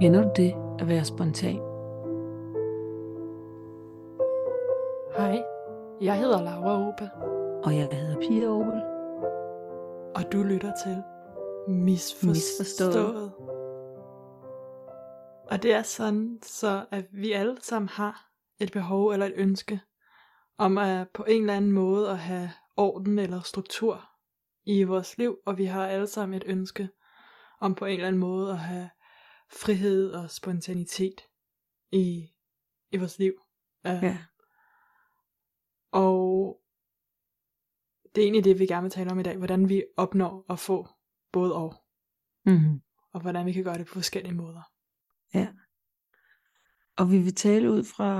Kender du det at være spontan? Hej, jeg hedder Laura Opel, Og jeg hedder Pia Opel. og du lytter til Misforstået. Misforstået. Og det er sådan, så at vi alle sammen har et behov eller et ønske om at på en eller anden måde at have orden eller struktur i vores liv, og vi har alle sammen et ønske om på en eller anden måde at have frihed og spontanitet i, i vores liv. Uh, Ja. Og det er egentlig det, vi gerne vil tale om i dag, hvordan vi opnår at få både og, Mm-hmm. og hvordan vi kan gøre det på forskellige måder. Ja. Og vi vil tale ud fra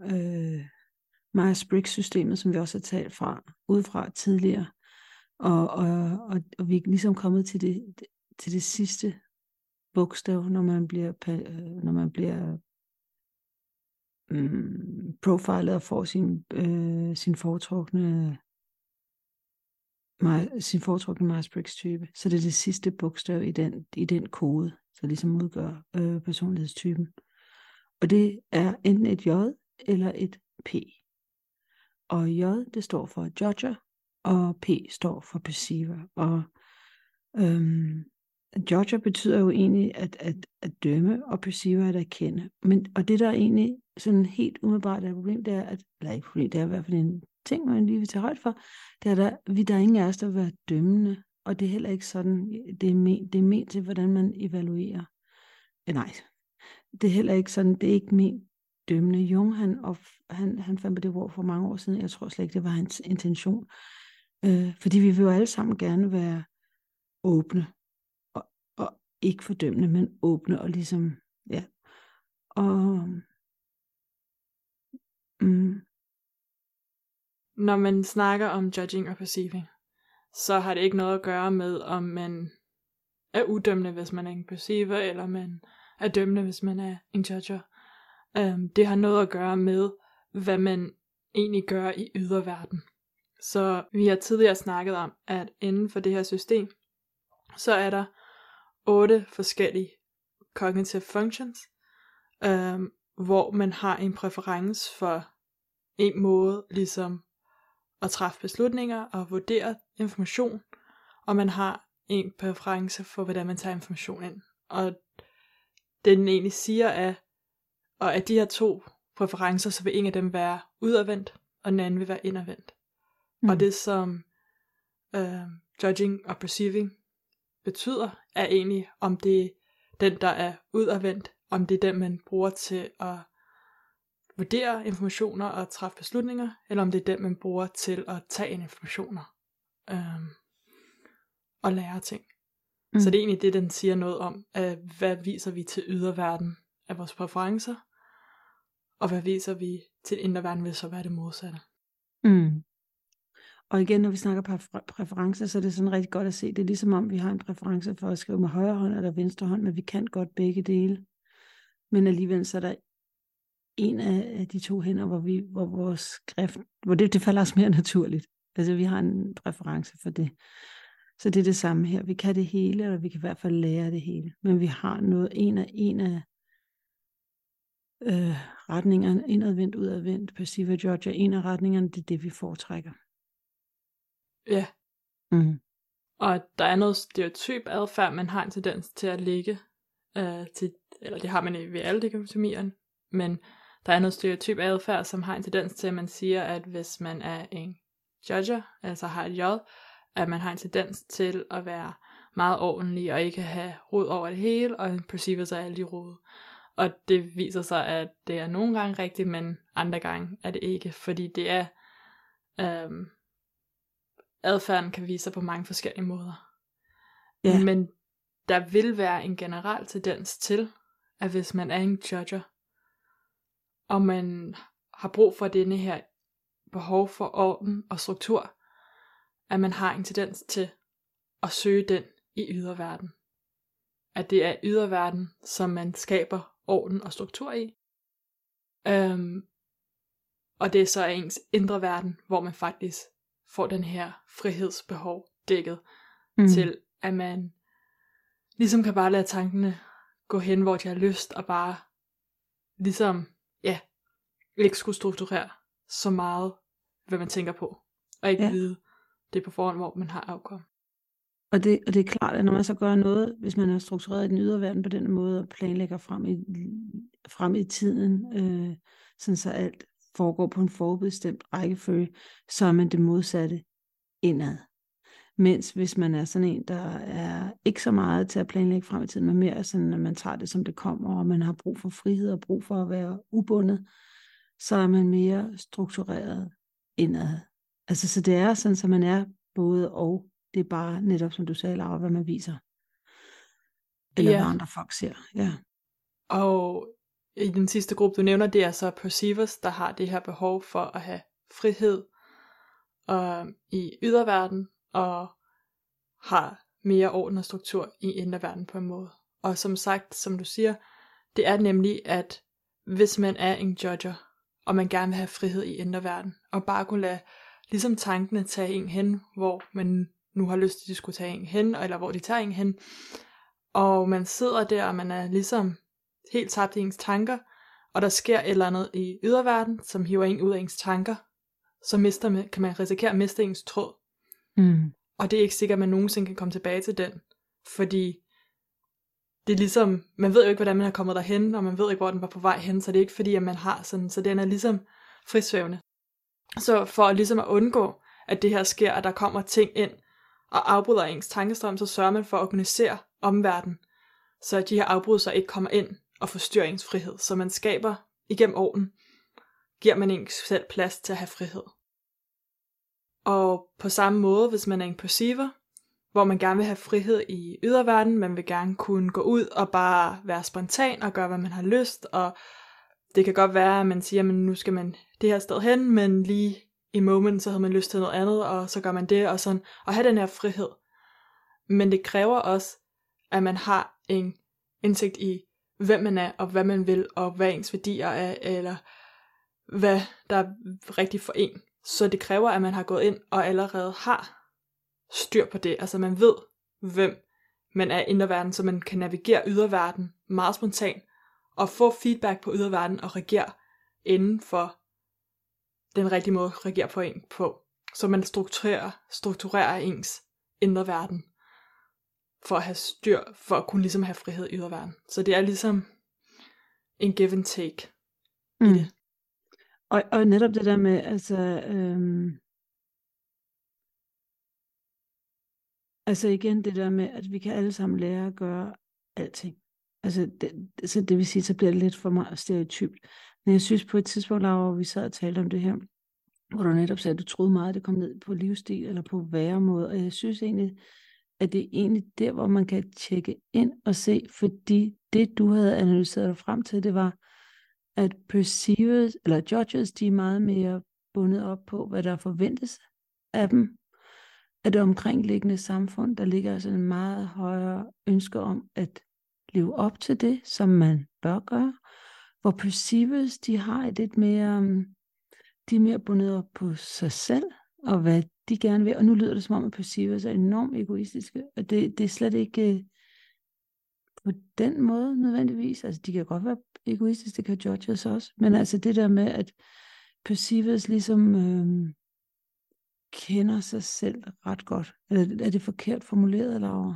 øh, Myers-Briggs-systemet, som vi også har talt fra, ud fra tidligere. Og, og, og, og vi er ligesom kommet til det, til det sidste bogstav, når man bliver, øh, når man bliver mm, profilet og får sin, øh, sin foretrukne sin foretrukne Myers-Briggs type. Så det er det sidste bogstav i den, i den kode, så ligesom udgør øh, personlighedstypen. Og det er enten et J eller et P. Og J, det står for judger, og P står for perceiver. Og øhm, judger betyder jo egentlig at, at, at dømme, og perceiver at erkende. Men, og det der er egentlig sådan helt umiddelbart er et problem, det er, at, eller ikke problem, det er i hvert fald en ting, man lige vil tage højt for, det er, der, vi, der er ingen af os, der vil være dømmende, og det er heller ikke sådan, det er ment, det er ment til, hvordan man evaluerer. Eh, nej, det er heller ikke sådan, det er ikke ment dømmende. Jung, han, og, han, han fandt på det ord for mange år siden, jeg tror slet ikke, det var hans intention. Øh, fordi vi vil jo alle sammen gerne være åbne, og, og ikke fordømmende, men åbne og ligesom, ja. Og, mm, Når man snakker om judging og perceiving, så har det ikke noget at gøre med, om man er udømmende, hvis man er en perceiver, eller man er dømmende, hvis man er en judger. Um, det har noget at gøre med, hvad man egentlig gør i yderverden. Så vi har tidligere snakket om, at inden for det her system, så er der otte forskellige cognitive functions, um, hvor man har en præference for en måde ligesom at træffe beslutninger og vurdere information, og man har en præference for, hvordan man tager information ind. Og det den egentlig siger er, og at de her to præferencer, så vil en af dem være udadvendt, og den anden vil være indadvendt. Mm. Og det som øh, judging og perceiving betyder, er egentlig, om det er den, der er udadvendt, om det er den, man bruger til at vurdere informationer og træffe beslutninger, eller om det er den, man bruger til at tage ind informationer øhm, og lære ting. Mm. Så det er egentlig det, den siger noget om, at hvad viser vi til yderverden af vores præferencer, og hvad viser vi til inderverden vil så være det modsatte. Mm. Og igen, når vi snakker præferencer, så er det sådan rigtig godt at se. Det er ligesom om, vi har en præference for at skrive med højre hånd eller venstre hånd, men vi kan godt begge dele. Men alligevel så er der en af, de to hænder, hvor, vi, hvor vores skrift, hvor det, det falder os mere naturligt. Altså vi har en præference for det. Så det er det samme her. Vi kan det hele, eller vi kan i hvert fald lære det hele. Men vi har noget, en af, en af øh, retningerne, indadvendt, udadvendt, passiv og Georgia, en af retningerne, det er det, vi foretrækker. Ja, Mm. og der er noget stereotyp adfærd, man har en tendens til at ligge øh, til, eller det har man i ved alle dikotomierne, men der er noget stereotyp adfærd, som har en tendens til, at man siger, at hvis man er en judger, altså har et J, at man har en tendens til at være meget ordentlig og ikke have rod over det hele, og en perceiver sig alle de rod. Og det viser sig, at det er nogle gange rigtigt, men andre gange er det ikke, fordi det er, øhm, adfærden kan vise sig på mange forskellige måder. Ja. Men der vil være en generel tendens til, at hvis man er en judger, og man har brug for denne her behov for orden og struktur, at man har en tendens til at søge den i yderverden. At det er yderverden, som man skaber orden og struktur i. Øhm, og det er så ens indre verden, hvor man faktisk får den her frihedsbehov dækket. mm. til at man ligesom kan bare lade tankene gå hen, hvor de har lyst, og bare ligesom, ja, ikke skulle strukturere så meget, hvad man tænker på, og ikke ja. vide det på forhånd, hvor man har afkom. Og det, og det er klart, at når man så gør noget, hvis man har struktureret i den ydre verden på den måde, og planlægger frem i, frem i tiden, øh, sådan så alt foregår på en forbestemt rækkefølge, så er man det modsatte indad. Mens hvis man er sådan en, der er ikke så meget til at planlægge frem i tiden, men mere sådan, at man tager det, som det kommer, og man har brug for frihed og brug for at være ubundet, så er man mere struktureret indad. Altså, så det er sådan, at man er både og. Det er bare netop, som du sagde, Laura, hvad man viser. Eller ja. hvad andre folk ser. Ja. Og i den sidste gruppe, du nævner, det er så perceivers, der har det her behov for at have frihed og, i yderverden, og har mere orden og struktur i inderverden på en måde. Og som sagt, som du siger, det er nemlig, at hvis man er en judger, og man gerne vil have frihed i inderverden, og bare kunne lade ligesom tankene tage en hen, hvor man nu har lyst til, at de skulle tage en hen, eller hvor de tager en hen, og man sidder der, og man er ligesom helt tabt i ens tanker, og der sker et eller andet i yderverden, som hiver en ud af ens tanker, så mister man, kan man risikere at miste ens tråd. Mm. Og det er ikke sikkert, at man nogensinde kan komme tilbage til den, fordi det er ligesom, man ved jo ikke, hvordan man er kommet derhen, og man ved ikke, hvor den var på vej hen, så det er ikke fordi, at man har sådan, så den er ligesom frisvævende. Så for ligesom at undgå, at det her sker, at der kommer ting ind og afbryder ens tankestrøm, så sørger man for at organisere omverdenen, så de her afbrydelser ikke kommer ind og forstyrringsfrihed, som frihed. Man skaber igennem åren, giver man en selv plads til at have frihed. Og på samme måde, hvis man er en perceiver, hvor man gerne vil have frihed i yderverdenen, man vil gerne kunne gå ud og bare være spontan og gøre, hvad man har lyst, og det kan godt være, at man siger, at nu skal man det her sted hen, men lige i moment, så havde man lyst til noget andet, og så gør man det, og sådan, og have den her frihed. Men det kræver også, at man har en indsigt i, hvem man er, og hvad man vil, og hvad ens værdier er, eller hvad der er rigtigt for en. Så det kræver, at man har gået ind og allerede har styr på det. Altså man ved, hvem man er i verden, så man kan navigere yderverden meget spontant, og få feedback på yderverden og reagere inden for den rigtige måde at reagere på en på. Så man strukturerer, strukturerer ens indre verden for at have styr, for at kunne ligesom have frihed i yderverden. Så det er ligesom en give and take mm. i det. Og, og netop det der med, altså, øhm, altså igen det der med, at vi kan alle sammen lære at gøre alting. Altså, det, så det vil sige, så bliver det lidt for meget stereotypt. Men jeg synes på et tidspunkt, Laura, hvor vi sad og talte om det her, hvor du netop sagde, at du troede meget, at det kom ned på livsstil eller på væremåde, og jeg synes egentlig, at det er egentlig der, hvor man kan tjekke ind og se, fordi det, du havde analyseret dig frem til, det var, at perceivers, eller judges, de er meget mere bundet op på, hvad der forventes af dem, af det omkringliggende samfund, der ligger altså en meget højere ønske om at leve op til det, som man bør gøre, hvor perceivers, de har et lidt mere, mm, de er mere bundet op på sig selv, og hvad de gerne vil, og nu lyder det som om, at perceivers er enormt egoistiske, og det, det er slet ikke øh, på den måde nødvendigvis, altså de kan godt være egoistiske, det kan judges også, men altså det der med, at perceivers ligesom øh, kender sig selv ret godt, eller er det forkert formuleret, eller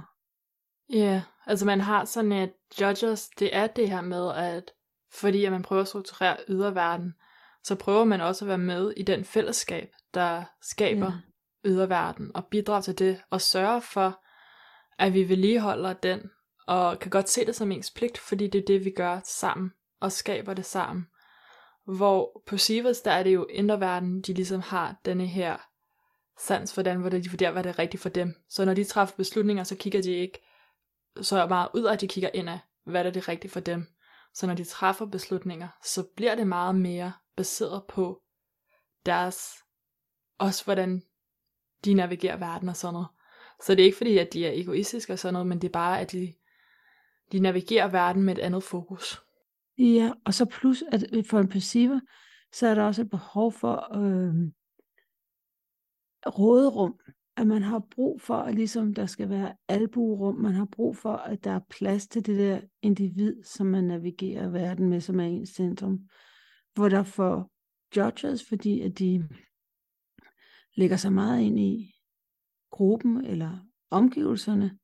Ja, yeah, altså man har sådan et judges, det er det her med, at fordi at man prøver at strukturere yderverden, så prøver man også at være med i den fællesskab, der skaber yeah yderverden og bidrage til det og sørge for, at vi vedligeholder den og kan godt se det som ens pligt, fordi det er det, vi gør sammen og skaber det sammen. Hvor på Sivas, der er det jo inderverden, de ligesom har denne her sans for den, hvor de vurderer, hvad det er rigtigt for dem. Så når de træffer beslutninger, så kigger de ikke så meget ud af, at de kigger ind af, hvad der er det rigtige for dem. Så når de træffer beslutninger, så bliver det meget mere baseret på deres, også hvordan de navigerer verden og sådan noget. Så det er ikke fordi, at de er egoistiske og sådan noget, men det er bare, at de, de navigerer verden med et andet fokus. Ja, og så plus, at for en passiv, så er der også et behov for øh, råderum. at man har brug for, at ligesom der skal være albuerum, man har brug for, at der er plads til det der individ, som man navigerer verden med, som er ens centrum. Hvor der for judges, fordi at de lægger sig meget ind i gruppen eller omgivelserne,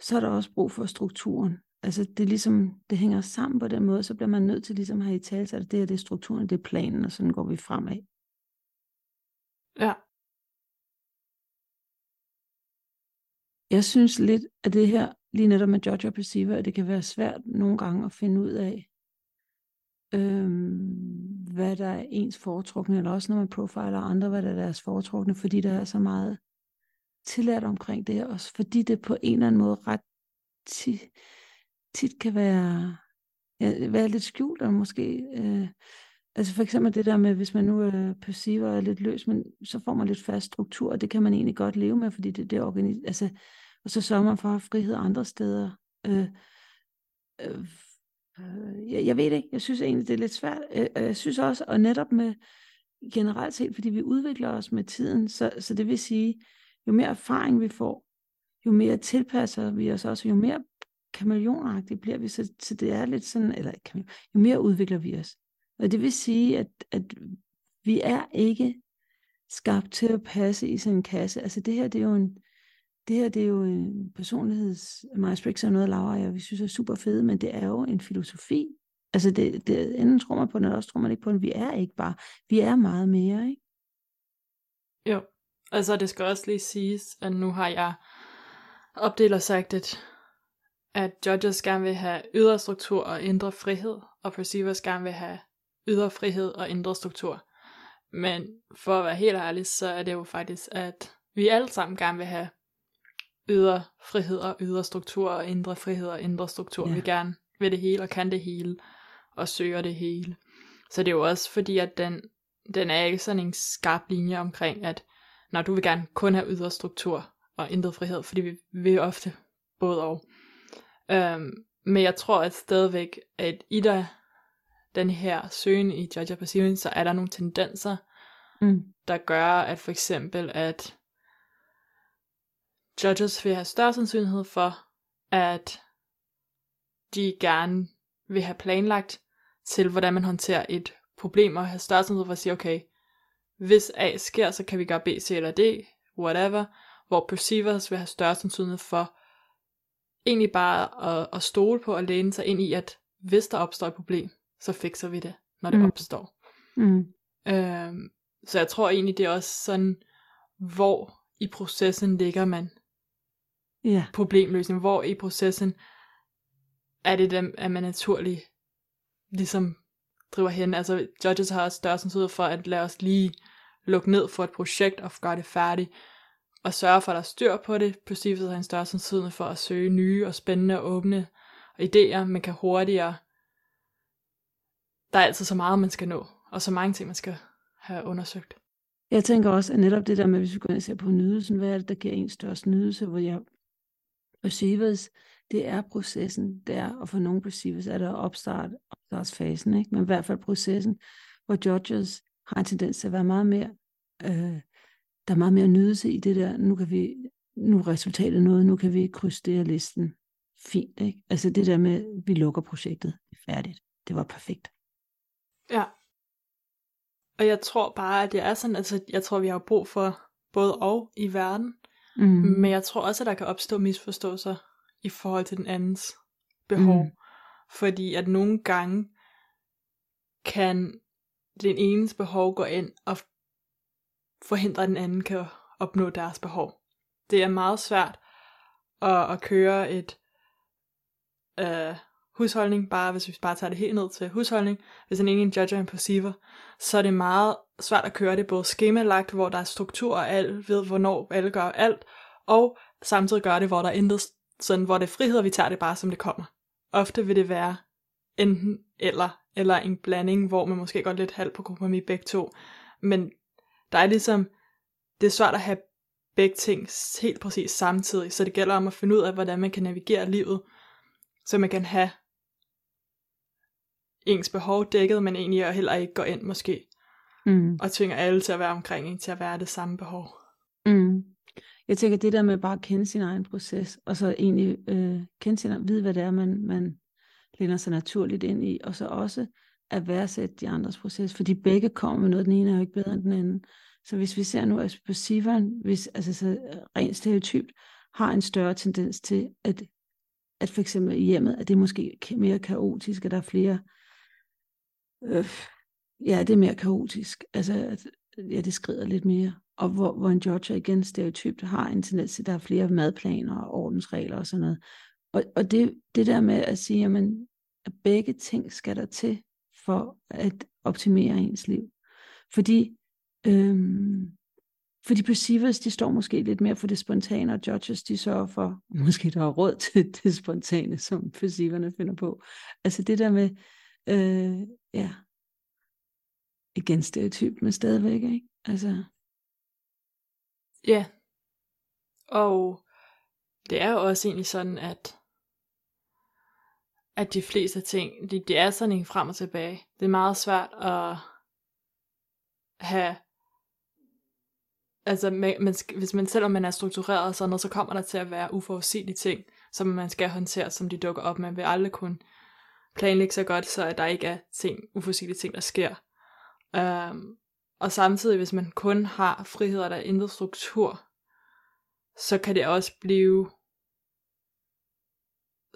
så er der også brug for strukturen. Altså det er ligesom, det hænger sammen på den måde, så bliver man nødt til ligesom at have i tale, at det er det strukturen, det er planen, og sådan går vi fremad. Ja. Jeg synes lidt, at det her, lige netop med og Perceiver, at det kan være svært nogle gange at finde ud af, øhm, hvad der er ens foretrukne, eller også når man profiler andre, hvad der er deres foretrukne, fordi der er så meget tilladt omkring det, også fordi det på en eller anden måde ret tit, tit kan være, ja, være lidt skjult, og måske, øh, altså for eksempel det der med, hvis man nu er perceiver er lidt løs, men så får man lidt fast struktur, og det kan man egentlig godt leve med, fordi det, det er organis- altså, og så sørger man for at have frihed andre steder. Øh, øh, Øh, jeg, jeg ved det ikke, jeg synes egentlig, det er lidt svært. Øh, jeg synes også, og netop med generelt set, fordi vi udvikler os med tiden, så, så det vil sige, jo mere erfaring vi får, jo mere tilpasser vi os også, jo mere kameleonagtigt bliver vi, så, så det er lidt sådan, eller jo mere udvikler vi os. Og det vil sige, at, at vi er ikke skabt til at passe i sådan en kasse. Altså det her, det er jo en, det her, det er jo en personligheds... Myers-Briggs er noget, Laura og jeg, vi synes er super fede, men det er jo en filosofi. Altså det, det, enten tror man på den, eller også tror man ikke på den. Vi er ikke bare, vi er meget mere, ikke? Jo, altså det skal også lige siges, at nu har jeg opdelt og sagt, at, at judges gerne vil have ydre struktur og indre frihed, og perceivers gerne vil have ydre frihed og indre struktur. Men for at være helt ærlig, så er det jo faktisk, at vi alle sammen gerne vil have ydre frihed og ydre struktur og indre frihed og indre struktur. Ja. Vi gerne vil det hele og kan det hele og søger det hele. Så det er jo også fordi, at den, den er ikke sådan en skarp linje omkring, at når du vil gerne kun have ydre struktur og indre frihed, fordi vi vil ofte både og. Øhm, men jeg tror at stadigvæk, at i der, den her søgen i Judge Perceiving, så er der nogle tendenser, mm. der gør, at for eksempel, at judges vil have større sandsynlighed for, at de gerne vil have planlagt til, hvordan man håndterer et problem, og have større sandsynlighed for at sige, okay, hvis A sker, så kan vi gøre B, C eller D, whatever, hvor perceivers vil have større sandsynlighed for egentlig bare at, at stole på og læne sig ind i, at hvis der opstår et problem, så fikser vi det, når det mm. opstår. Mm. Øhm, så jeg tror egentlig, det er også sådan, hvor i processen ligger man ja. problemløsning, hvor i processen er det dem, at man naturligt ligesom driver hen. Altså judges har større sandsynlighed for at lade os lige lukke ned for et projekt og gøre det færdigt, og sørge for, at der er styr på det. Perceivers har en større sandsynlighed for at søge nye og spændende og åbne idéer, man kan hurtigere. Der er altid så meget, man skal nå, og så mange ting, man skal have undersøgt. Jeg tænker også, at netop det der med, hvis vi går ind og ser på nydelsen, hvad er det, der giver en størst nydelse, hvor jeg receivers, det er processen, der, og for nogle receivers er der opstart, opstartsfasen, ikke? men i hvert fald processen, hvor judges har en tendens til at være meget mere, øh, der er meget mere nydelse i det der, nu kan vi, nu er resultatet noget, nu kan vi krydse det af listen. Fint, ikke? Altså det der med, vi lukker projektet, færdigt. Det var perfekt. Ja. Og jeg tror bare, at det er sådan, altså jeg tror, vi har brug for både og i verden. Mm. Men jeg tror også, at der kan opstå misforståelser i forhold til den andens behov. Mm. Fordi at nogle gange kan den enes behov gå ind og forhindre, at den anden kan opnå deres behov. Det er meget svært at, at køre et øh, husholdning, bare hvis vi bare tager det helt ned til husholdning, hvis en ene en judge og en perceiver, så er det meget svært at køre det både skemalagt, hvor der er struktur og alt ved, hvornår alle gør alt, og samtidig gør det, hvor der er intet sådan, hvor det er frihed, og vi tager det bare, som det kommer. Ofte vil det være enten eller, eller en blanding, hvor man måske går lidt halvt på kompromis begge to. Men der er ligesom, det er svært at have begge ting helt præcis samtidig, så det gælder om at finde ud af, hvordan man kan navigere livet, så man kan have ens behov dækket, men egentlig heller ikke gå ind måske, mm. og tvinger alle til at være omkring en til at være det samme behov. Mm. jeg tænker, det der med bare at kende sin egen proces, og så egentlig øh, kende sin, vide, hvad det er, man, man læner sig naturligt ind i, og så også at værdsætte de andres proces, fordi begge kommer med noget, den ene er jo ikke bedre end den anden. Så hvis vi ser nu på Sivan, hvis altså så rent stereotypt, har en større tendens til, at, at for eksempel i hjemmet, at det er måske mere kaotisk, at der er flere, øh, ja, det er mere kaotisk, altså at, øh, ja, det skrider lidt mere. Og hvor, hvor en Georgia igen stereotypt har en tendens til, at der er flere madplaner og ordensregler og sådan noget. Og, og det, det der med at sige, jamen, at begge ting skal der til for at optimere ens liv. Fordi, øhm, fordi perceivers, de står måske lidt mere for det spontane, og judges, de sørger for, måske der er råd til det spontane, som perceiverne finder på. Altså det der med, øh, ja, igen stereotyp, men stadigvæk, ikke? Altså. Ja. Og det er jo også egentlig sådan, at at de fleste ting, det, det er sådan en frem og tilbage. Det er meget svært at have, altså man, man, hvis man, selvom man er struktureret og sådan noget, så kommer der til at være uforudsigelige ting, som man skal håndtere, som de dukker op. Man vil aldrig kunne planlægge så godt, så at der ikke er ting, uforudsigelige ting, der sker. Um, og samtidig, hvis man kun har frihed og der er intet struktur, så kan det også blive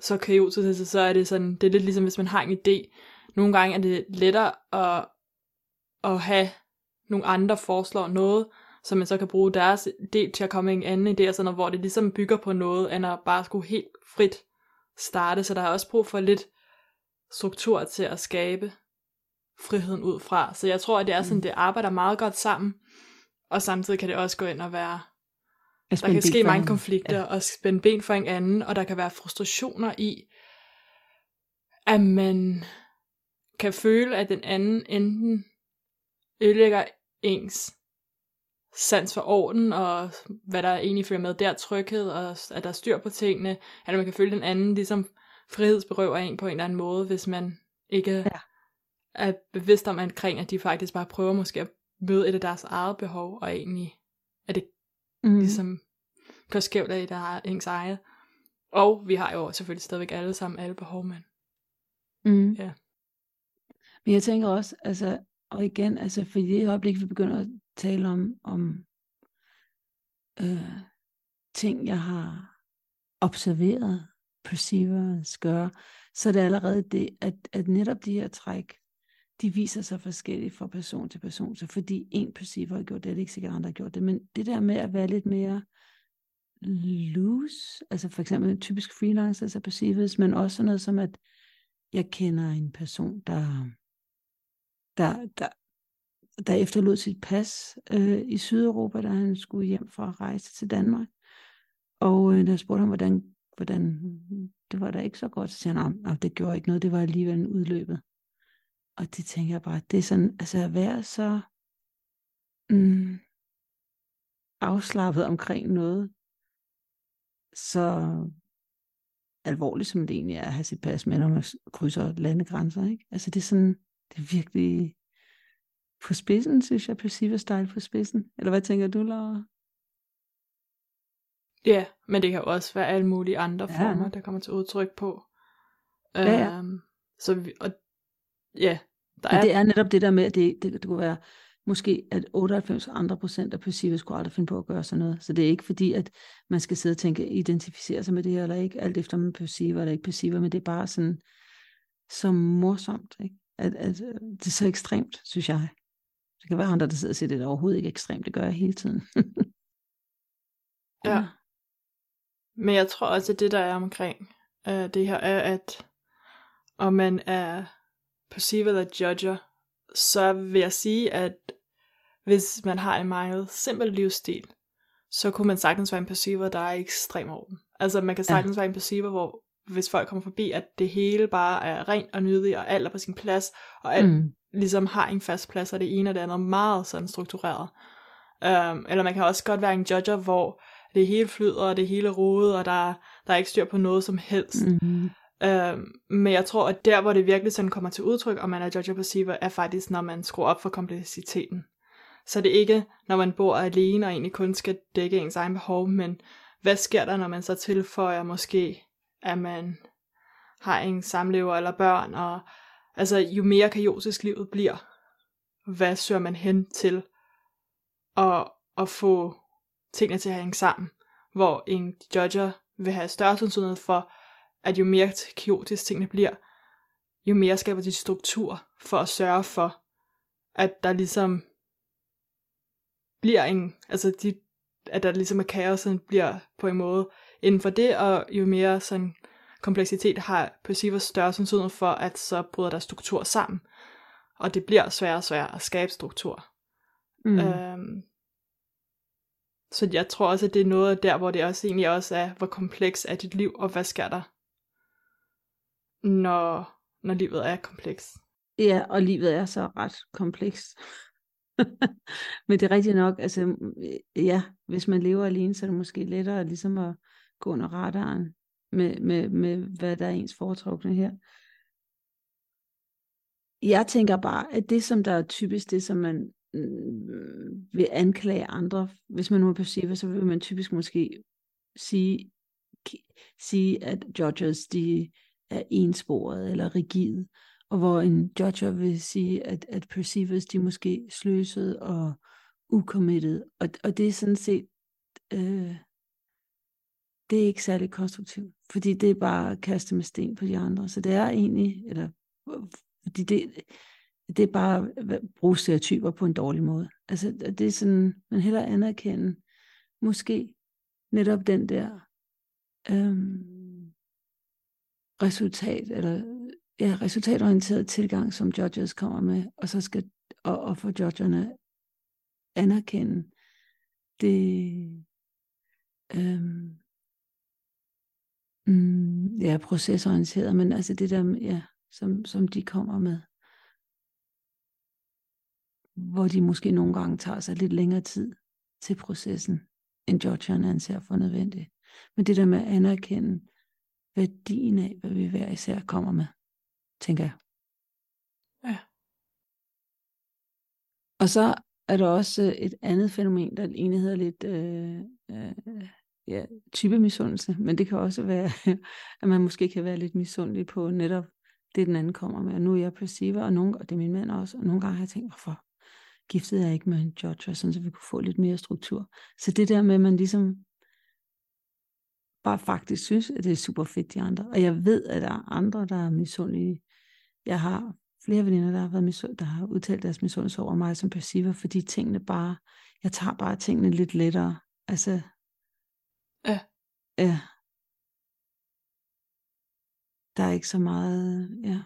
så kaotisk, så er det sådan, det er lidt ligesom hvis man har en idé. Nogle gange er det lettere at, at have nogle andre foreslår noget, så man så kan bruge deres idé til at komme en anden idé, og sådan noget, hvor det ligesom bygger på noget, end at bare skulle helt frit starte. Så der er også brug for lidt struktur til at skabe friheden ud fra. Så jeg tror, at det er sådan, mm. det arbejder meget godt sammen, og samtidig kan det også gå ind og være der kan ske mange konflikter ja. og spænde ben for en anden, og der kan være frustrationer i, at man kan føle, at den anden enten ødelægger ens sans for orden, og hvad der egentlig følger med der, tryghed, og at der er styr på tingene, at man kan føle, at den anden ligesom frihedsberøver en på en eller anden måde, hvis man ikke ja. er bevidst om omkring, at de faktisk bare prøver måske at møde et af deres eget behov, og egentlig er det mm. ligesom kører skævt af, der er ens eget. Og vi har jo selvfølgelig stadigvæk alle sammen alle behov, men mm. ja. Men jeg tænker også, altså, og igen, altså for i det øjeblik, vi begynder at tale om, om øh, ting, jeg har observeret, perceiver, gøre, så er det allerede det, at, at netop de her træk, de viser sig forskelligt fra person til person. Så fordi en perceiver har gjort det, er det ikke sikkert, andre har gjort det. Men det der med at være lidt mere loose, altså for eksempel typisk freelancers altså er perceivers, men også sådan noget som, at jeg kender en person, der, der, der, der efterlod sit pas øh, i Sydeuropa, da han skulle hjem for at rejse til Danmark. Og øh, der spurgte ham, hvordan, hvordan det var da ikke så godt, så siger han, at det gjorde ikke noget, det var alligevel en udløbet. Og det tænker jeg bare, det er sådan, altså at være så mm, afslappet omkring noget, så alvorligt som det egentlig er at have sit pas med, når man krydser landegrænser. Ikke? Altså det er sådan, det er virkelig på spidsen, synes jeg, Perceiver style på spidsen. Eller hvad tænker du, Laura? Ja, men det kan også være alle mulige andre ja. former, der kommer til udtryk på. Ja, ja. Um, så vi, og, ja, der er... det er netop det der med, at det, det, det kunne være måske at 98 andre procent af perceiver skulle aldrig finde på at gøre sådan noget. Så det er ikke fordi, at man skal sidde og tænke, identificere sig med det her eller ikke, alt efter man perceiver eller ikke perceiver, men det er bare sådan så morsomt, ikke? At, at, det er så ekstremt, synes jeg. Det kan være andre, der sidder og siger, det er overhovedet ikke ekstremt, det gør jeg hele tiden. ja. Men jeg tror også, at det, der er omkring uh, det her, er, at om man er perceiver eller judger, så vil jeg sige, at hvis man har en meget simpel livsstil, så kunne man sagtens være en perceiver, der er ekstrem orden. Altså man kan sagtens ja. være en perceiver, hvor hvis folk kommer forbi, at det hele bare er rent og nydigt, og alt er på sin plads, og alt mm. ligesom har en fast plads, og det ene og det andet meget sådan struktureret. Um, eller man kan også godt være en judger, hvor det hele flyder, og det hele rodet, og der, der er ikke styr på noget som helst. Mm. Øh, men jeg tror, at der, hvor det virkelig sådan kommer til udtryk, om man er judge perceiver, er faktisk, når man skruer op for kompleksiteten. Så det er ikke, når man bor alene og egentlig kun skal dække ens egen behov, men hvad sker der, når man så tilføjer måske, at man har en samlever eller børn, og altså jo mere kaotisk livet bliver, hvad søger man hen til at, at få tingene til at hænge sammen, hvor en judger vil have større sandsynlighed for, at jo mere kaotisk tingene bliver, jo mere skaber de struktur for at sørge for, at der ligesom bliver en, altså de, at der ligesom er kaos, bliver på en måde inden for det, og jo mere sådan kompleksitet har perceiver større sandsynlighed for, at så bryder der struktur sammen, og det bliver sværere og sværere at skabe struktur. Mm. Øhm, så jeg tror også, at det er noget der, hvor det også egentlig også er, hvor kompleks er dit liv, og hvad sker der, når, når livet er kompleks. Ja, og livet er så ret kompleks. Men det er rigtigt nok, altså ja, hvis man lever alene, så er det måske lettere ligesom at gå under radaren med, med, med hvad der er ens foretrukne her. Jeg tænker bare, at det som der er typisk det, som man Øh, vil anklage andre, hvis man nu er passiv, så vil man typisk måske sige, sige at judges de er ensporet eller rigide, og hvor en judger vil sige, at, at perceivers de er måske sløset og ukommittet, og, og det er sådan set, øh, det er ikke særlig konstruktivt, fordi det er bare at kaste med sten på de andre, så det er egentlig, eller fordi det, det er bare at bruge stereotyper på en dårlig måde. Altså det er sådan, man heller anerkende måske netop den der øhm, resultat, eller ja, resultatorienteret tilgang, som judges kommer med, og så skal og, og for judgerne anerkende det øhm, mm, ja, procesorienteret, men altså det der, ja, som, som de kommer med, hvor de måske nogle gange tager sig lidt længere tid til processen, end judgerne anser for nødvendigt. Men det der med at anerkende værdien af, hvad vi hver især kommer med tænker jeg. Ja. Og så er der også et andet fænomen, der egentlig hedder lidt øh, øh, ja, type misundelse, men det kan også være, at man måske kan være lidt misundelig på netop det, den anden kommer med. Og nu er jeg perceiver, og, nogle, og det er min mand også, og nogle gange har jeg tænkt, hvorfor giftede jeg ikke med en judge, sådan så vi kunne få lidt mere struktur. Så det der med, at man ligesom bare faktisk synes, at det er super fedt, de andre. Og jeg ved, at der er andre, der er misundelige jeg har flere veninder, der har, været misund, der har udtalt deres misundelse over mig som perceiver, fordi tingene bare, jeg tager bare tingene lidt lettere. Altså, ja. Ja. Der er ikke så meget, ja.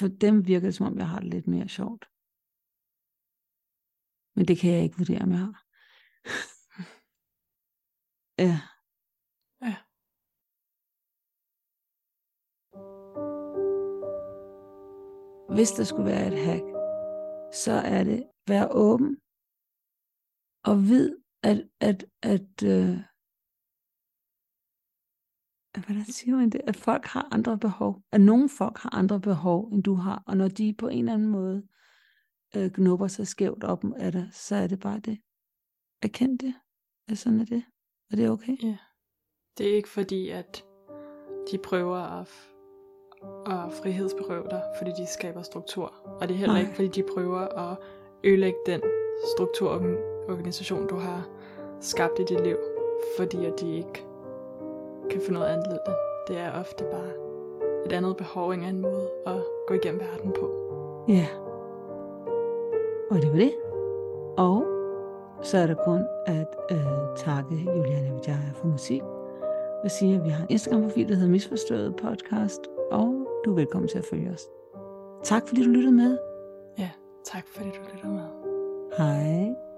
For dem virker det, som om jeg har det lidt mere sjovt. Men det kan jeg ikke vurdere, om jeg har. ja. Ja. hvis der skulle være et hack, så er det være åben og vid, at, at, at øh, hvordan siger man det, at folk har andre behov, at nogle folk har andre behov, end du har, og når de på en eller anden måde øh, knupper sig skævt op af dig, så er det bare det. Erkend det, at sådan er det, og det er okay. Ja. Det er ikke fordi, at de prøver at og frihedsberøve dig, fordi de skaber struktur. Og det er heller Nej. ikke, fordi de prøver at ødelægge den strukturorganisation, du har skabt i dit liv, fordi at de ikke kan få noget andet det. Det er ofte bare et andet behov, en anden måde at gå igennem verden på. Ja. Og det var det. Og så er der kun at øh, takke Juliane Vidjaja for musik. Og sige, at vi har en Instagram-profil, der hedder Misforstået Podcast, og du er velkommen til at følge os. Tak fordi du lyttede med. Ja, tak fordi du lyttede med. Hej.